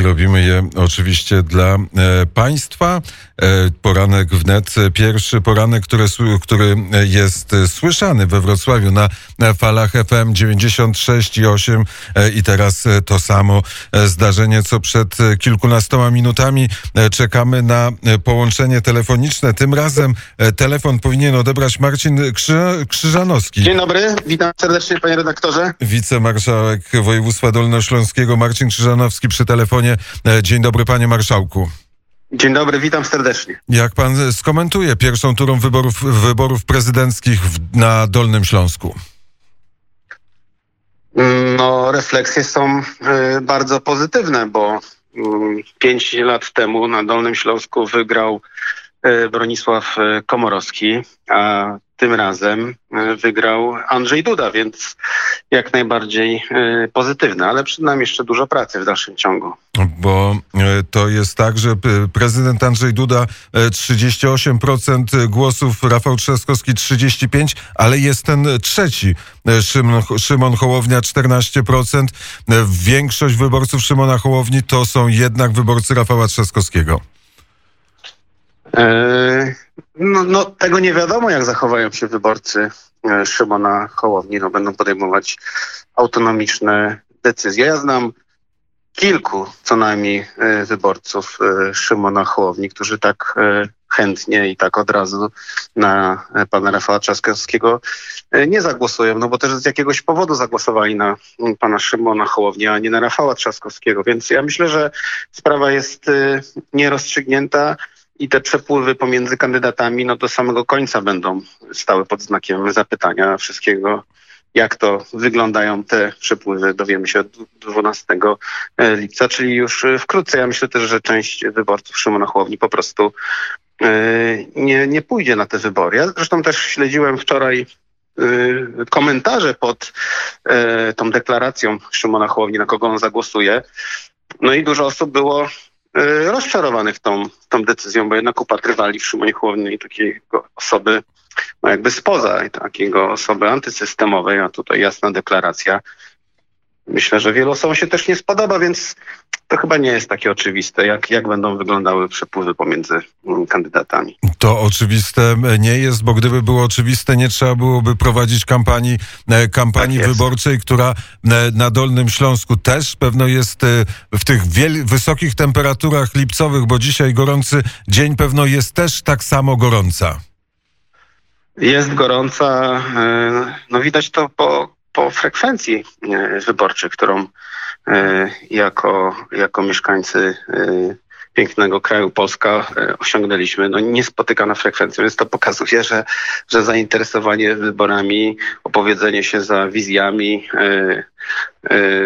i robimy je oczywiście dla e, Państwa. E, poranek wnet, pierwszy poranek, który, który jest słyszany we Wrocławiu na, falach FM 96 i 8 e, i teraz to samo zdarzenie, co przed kilkunastoma minutami. Czekamy na połączenie telefoniczne. Tym razem telefon powinien odebrać Marcin Krzy, Krzyżanowski. Dzień dobry, witam serdecznie panie redaktorze. Wicemarszałek województwa dolnośląskiego Marcin Krzyżanowski przy telefonie. Dzień dobry panie marszałku. Dzień dobry, witam serdecznie. Jak pan skomentuje pierwszą turą wyborów, wyborów prezydenckich w, na Dolnym Śląsku? No, refleksje są y, bardzo pozytywne, bo y, pięć lat temu na Dolnym Śląsku wygrał y, Bronisław Komorowski, a tym razem e, wygrał Andrzej Duda, więc jak najbardziej e, pozytywne, ale przed nami jeszcze dużo pracy w dalszym ciągu. Bo e, to jest tak, że prezydent Andrzej Duda 38% głosów, Rafał Trzaskowski 35%, ale jest ten trzeci, Szymon, Szymon Hołownia 14%. Większość wyborców Szymona Hołowni to są jednak wyborcy Rafała Trzaskowskiego. E, no, no, tego nie wiadomo, jak zachowają się wyborcy e, Szymona Hołowni. No, będą podejmować autonomiczne decyzje. Ja znam kilku co najmniej e, wyborców Szymona Hołowni, którzy tak chętnie i tak od razu na pana Rafała Trzaskowskiego nie zagłosują, no bo też z jakiegoś powodu zagłosowali na pana Szymona Hołowni, a nie na Rafała Trzaskowskiego. Więc ja myślę, że sprawa jest nierozstrzygnięta i te przepływy pomiędzy kandydatami no do samego końca będą stały pod znakiem zapytania wszystkiego. Jak to wyglądają te przepływy, dowiemy się 12 e, lipca, czyli już wkrótce. Ja myślę też, że część wyborców Szymona Chłowni po prostu e, nie, nie pójdzie na te wybory. Ja zresztą też śledziłem wczoraj e, komentarze pod tą deklaracją Szymona Chłowni, na kogo on zagłosuje. No i dużo osób było E, rozczarowanych tą, tą decyzją, bo jednak upatrywali w Szymonie Chłownej takiego osoby no jakby spoza takiego osoby antysystemowej, a tutaj jasna deklaracja. Myślę, że wielu osobom się też nie spodoba, więc to chyba nie jest takie oczywiste, jak, jak będą wyglądały przepływy pomiędzy kandydatami. To oczywiste nie jest, bo gdyby było oczywiste, nie trzeba byłoby prowadzić kampanii, e, kampanii tak wyborczej, która e, na Dolnym Śląsku też pewno jest e, w tych wysokich temperaturach lipcowych, bo dzisiaj gorący dzień pewno jest też tak samo gorąca. Jest gorąca. No widać to po, po frekwencji wyborczej, którą E, jako, jako mieszkańcy e, pięknego kraju Polska e, osiągnęliśmy no, niespotykana frekwencja, więc to pokazuje, że, że zainteresowanie wyborami, opowiedzenie się za wizjami,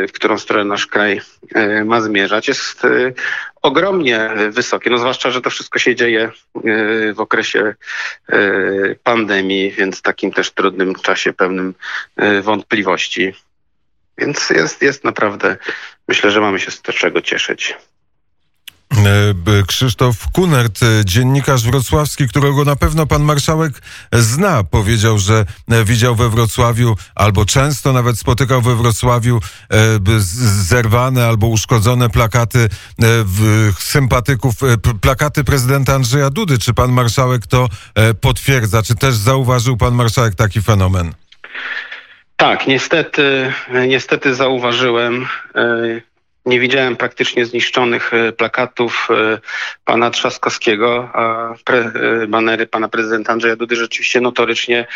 w którą stronę nasz kraj ma zmierzać, jest ogromnie wysokie. No zwłaszcza, że to wszystko się dzieje w okresie pandemii, więc takim też trudnym czasie pełnym wątpliwości. Więc jest, jest naprawdę, myślę, że mamy się z czego cieszyć. E, Krzysztof Kunert, e, dziennikarz wrocławski, którego na pewno pan marszałek zna, powiedział, że e, widział we Wrocławiu albo często nawet spotykał we Wrocławiu zerwane albo uszkodzone plakaty sympatyków, plakaty prezydenta Andrzeja Dudy. Czy pan marszałek to potwierdza? Czy też zauważył pan marszałek taki fenomen? Tak, niestety, niestety zauważyłem. E, nie widziałem praktycznie zniszczonych e, plakatów e, pana Trzaskowskiego, a pre, banery pana prezydenta Andrzeja Dudy rzeczywiście notorycznie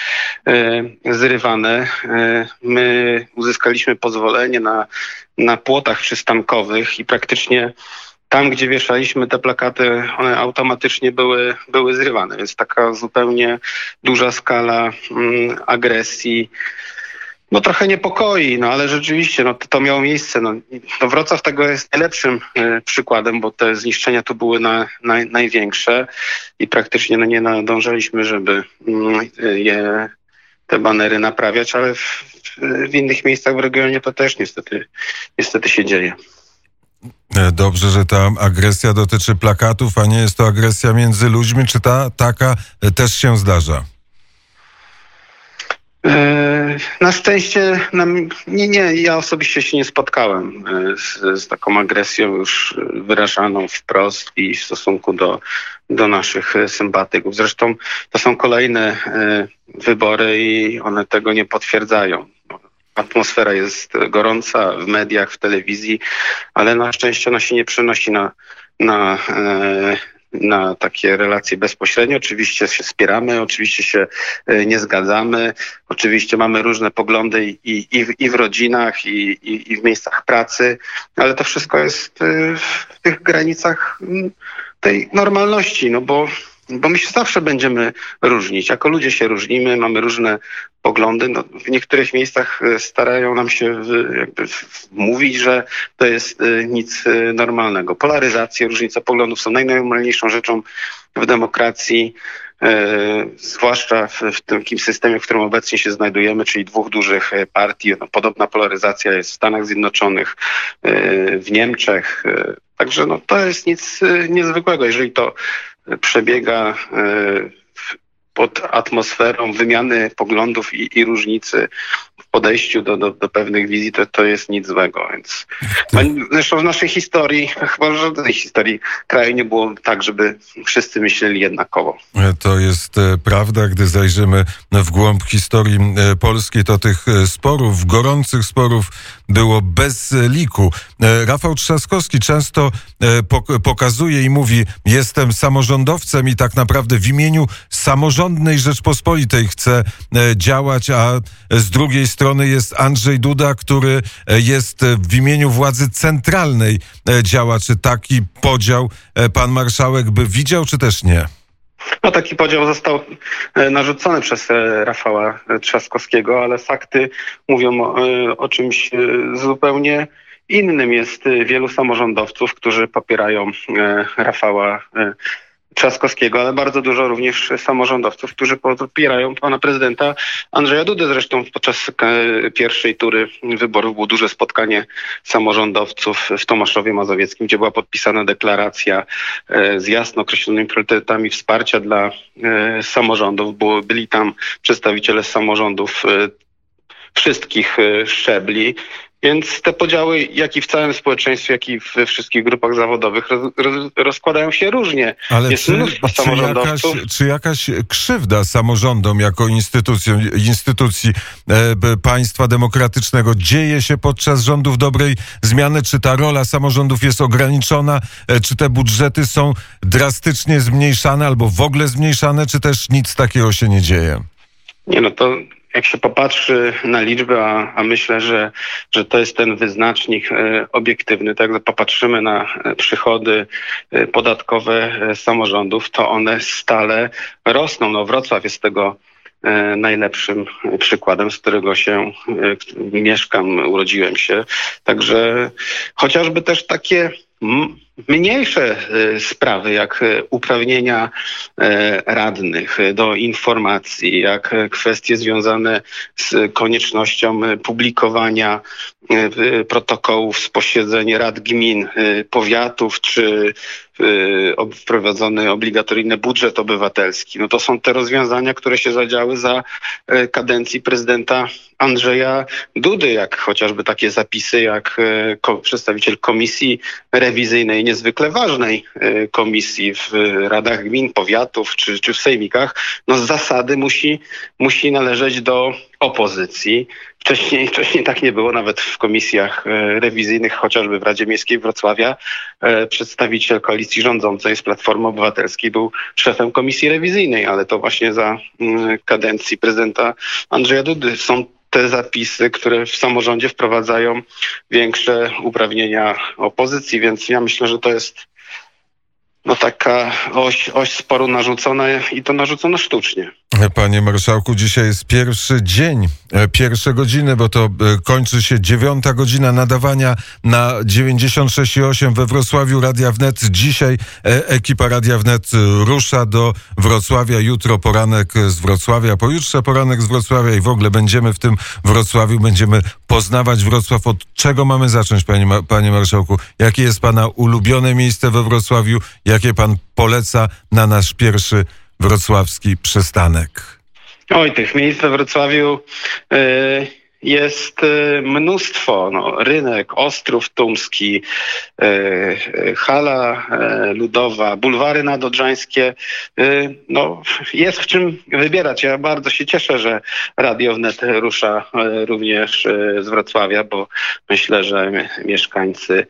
zrywane. My uzyskaliśmy pozwolenie na, na płotach przystankowych i praktycznie tam, gdzie wieszaliśmy te plakaty, one automatycznie były, były zrywane, więc taka zupełnie duża skala mm, agresji no trochę niepokoi, no ale rzeczywiście no, to, miało miejsce. No, no Wrocław tego jest najlepszym y, przykładem, bo te zniszczenia tu były na, na, największe i praktycznie no, nie nadążaliśmy, żeby y, te banery naprawiać, ale w, w innych miejscach w regionie to też niestety, niestety się dzieje. E, dobrze, że ta agresja dotyczy plakatów, a nie jest to agresja między ludźmi. Czy ta taka też się zdarza? E, na szczęście nie, nie, ja osobiście się nie spotkałem e, z, z, taką agresją już wyrażaną wprost i w stosunku do, do naszych sympatyków. Zresztą to są kolejne e, wybory i one tego nie potwierdzają. Atmosfera jest gorąca w mediach, w telewizji, ale na szczęście ona się nie przenosi na, na na takie relacje bezpośrednie. Oczywiście się wspieramy, oczywiście się e, nie zgadzamy, oczywiście mamy różne poglądy i, i, i w rodzinach, i, i, i w miejscach pracy, ale to wszystko jest e, w tych granicach mm, tej normalności, no bo bo my się zawsze będziemy różnić. Jako ludzie się różnimy, mamy różne poglądy. No, w niektórych miejscach e, starają nam się jakby mówić, że to jest e, nic e, normalnego. Polaryzacje, różnica poglądów są najnormalniejszą rzeczą w demokracji. zwłaszcza w, w takim systemie, w którym obecnie się znajdujemy, czyli dwóch dużych partii. No, podobna polaryzacja jest w Stanach Zjednoczonych, w Niemczech. Także no, to jest nic niezwykłego. Jeżeli to przebiega e, pod atmosferą wymiany poglądów i, i różnicy podejściu do, do, do, pewnych wizji, to, to jest nic złego. Więc zresztą w naszej historii, chyba w żadnej historii kraju nie było tak, żeby wszyscy myśleli jednakowo. To jest e, prawda, gdy zajrzymy w głąb historii e, polskiej, to tych sporów, gorących sporów było bez liku. E, Rafał Trzaskowski często e, pokazuje i mówi: Jestem samorządowcem i tak naprawdę w imieniu samorządnej Rzeczpospolitej chcę e, działać, a z drugiej strony jest Andrzej Duda, który jest w imieniu władzy centralnej działa. Czy taki podział pan marszałek by widział, czy też nie? No taki podział został e, narzucony przez e, Rafała Trzaskowskiego, ale fakty mówią o, e, o czymś zupełnie innym. Jest wielu samorządowców, którzy popierają Rafała Trzaskowskiego, ale bardzo dużo również samorządowców, którzy popierają pana prezydenta Andrzeja Dudy. Zresztą podczas pierwszej tury wyborów było duże spotkanie samorządowców w Tomaszowie Mazowieckim, gdzie była podpisana deklaracja e, z jasno określonymi priorytetami wsparcia dla e, samorządów. byli tam przedstawiciele samorządów e, wszystkich szczebli. Więc te podziały, jak i w całym społeczeństwie, jak i we wszystkich grupach zawodowych, roz, roz, rozkładają się różnie. Ale Jest czy, mnóstwo czy Jakaś, czy jakaś krzywda samorządom jako instytucji e, państwa demokratycznego dzieje się podczas rządów dobrej zmiany? Czy ta rola samorządów jest ograniczona? E, czy te budżety są drastycznie zmniejszane albo w ogóle zmniejszane? Czy też nic takiego się nie dzieje? Nie, no to jak się popatrzy na liczby, a, a, myślę, że, że to jest ten wyznacznik e, obiektywny, tak jak popatrzymy na e, przychody e, podatkowe samorządów, to one stale rosną. No Wrocław jest tego najlepszym przykładem, z którego się mieszkam, urodziłem się. Także chociażby też takie mniejsze e, sprawy, jak e, uprawnienia e, radnych do informacji, jak kwestie związane z koniecznością publikowania protokołów z posiedzeń rad gmin, powiatów, czy wprowadzony obligatoryjny budżet obywatelski. No to są te rozwiązania, które się zadziały za kadencji prezydenta Andrzeja Dudy, jak chociażby takie zapisy, jak przedstawiciel komisji rewizyjnej niezwykle ważnej e, komisji w radach gmin, powiatów czy, czy w sejmikach, no z zasady musi, musi należeć do opozycji. Wcześniej, wcześniej tak nie było, nawet w komisjach e, rewizyjnych, chociażby w Radzie Miejskiej Wrocławia, e, przedstawiciel koalicji rządzącej z Platformy Obywatelskiej był szefem komisji rewizyjnej, ale to właśnie za mm, kadencji prezydenta Andrzeja Dudy są te zapisy, które w samorządzie wprowadzają większe uprawnienia opozycji, więc ja myślę, że to jest no taka oś, oś sporu narzucona i to narzucono sztucznie. Panie marszałku, dzisiaj jest pierwszy dzień, e, pierwsze godziny, bo to e, kończy się dziewiąta godzina nadawania na 96,8 we Wrocławiu Radia Wnet. Dzisiaj e, ekipa Radia Wnet rusza do Wrocławia. Jutro poranek z Wrocławia, pojutrze poranek z Wrocławia i w ogóle będziemy w tym Wrocławiu, będziemy poznawać Wrocław. Od czego mamy zacząć, panie, panie marszałku? Jakie jest pana ulubione miejsce we Wrocławiu? Jakie pan poleca na nasz pierwszy wrocławski przystanek? Oj, tych miejsc we Wrocławiu y, jest y, mnóstwo. No, rynek, Ostrów Tumski, y, hala ludowa, bulwary nadodrzańskie. No, jest w czym wybierać. Ja bardzo się cieszę, że Radio Wnet rusza również z Wrocławia, bo myślę, że mieszkańcy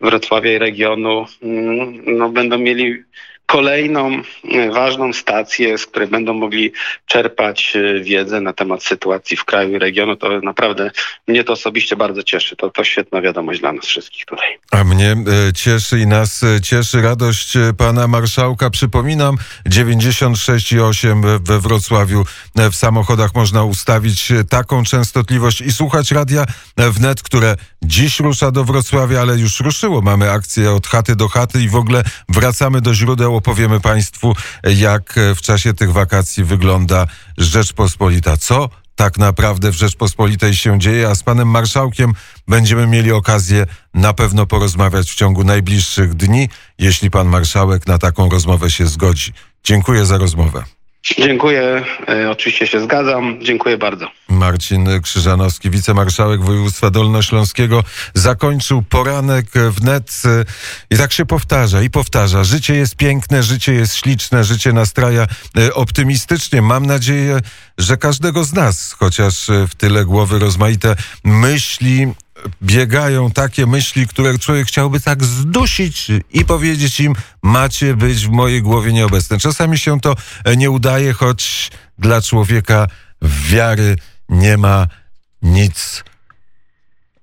Wrocławia i regionu mm, no, będą mieli kolejną e, ważną stację, z której będą mogli czerpać e, wiedzę na temat sytuacji w kraju i regionu. To naprawdę mnie to osobiście bardzo cieszy. To, to świetna wiadomość dla nas wszystkich tutaj. A mnie e, cieszy i nas cieszy radość pana marszałka. Przypominam, 96,8 we Wrocławiu w samochodach można ustawić taką częstotliwość i słuchać radia wnet, które dziś rusza do Wrocławia, ale już ruszyło. Mamy akcję od chaty do chaty i w ogóle wracamy do źródeł opowiemy Państwu, jak w czasie tych wakacji wygląda Rzeczpospolita. Co tak naprawdę w Rzeczpospolitej się dzieje, a z panem marszałkiem będziemy mieli okazję na pewno porozmawiać w ciągu najbliższych dni, jeśli pan marszałek na taką rozmowę się zgodzi. Dziękuję za rozmowę. Dziękuję, e, oczywiście się zgadzam. Dziękuję bardzo. Marcin Krzyżanowski, wicemarszałek województwa dolnośląskiego, zakończył poranek wnet i tak się powtarza i powtarza. Życie jest piękne, życie jest śliczne, życie nastraja e, optymistycznie. Mam nadzieję, że każdego z nas, chociaż w tyle głowy rozmaite myśli, biegają takie myśli, które człowiek chciałby tak zdusić i powiedzieć im, macie być w mojej głowie nieobecne. Czasami się to nie udaje, choć dla człowieka wiary nie ma nic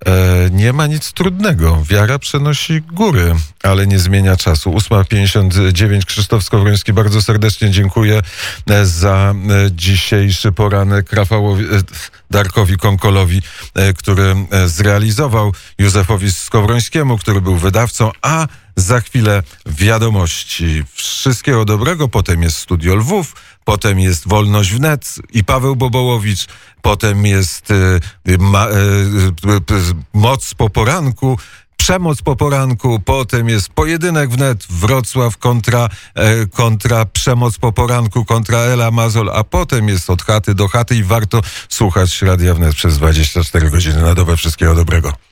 E, nie ma nic trudnego. Wiara przenosi góry, ale nie zmienia czasu. 8.59 Krzysztof Skowroński, bardzo serdecznie dziękuję e, za e, dzisiejszy poranek Rafałowi, Darkowi Konkolowi, który zrealizował, Józefowi Skowrońskiemu, który był wydawcą, a za chwilę wiadomości. Wszystkiego dobrego. Potem jest Studio Lwów, potem jest Wolność Wnet i Paweł Bobołowicz, potem jest y, ma, y, y, Moc po poranku, przemoc po poranku, potem jest pojedynek wnet Wrocław kontra, e, kontra przemoc po poranku, kontra Ela Mazol, a potem jest od chaty do chaty i warto słuchać Radia Wnet przez 24 godziny na dobę. Wszystkiego dobrego.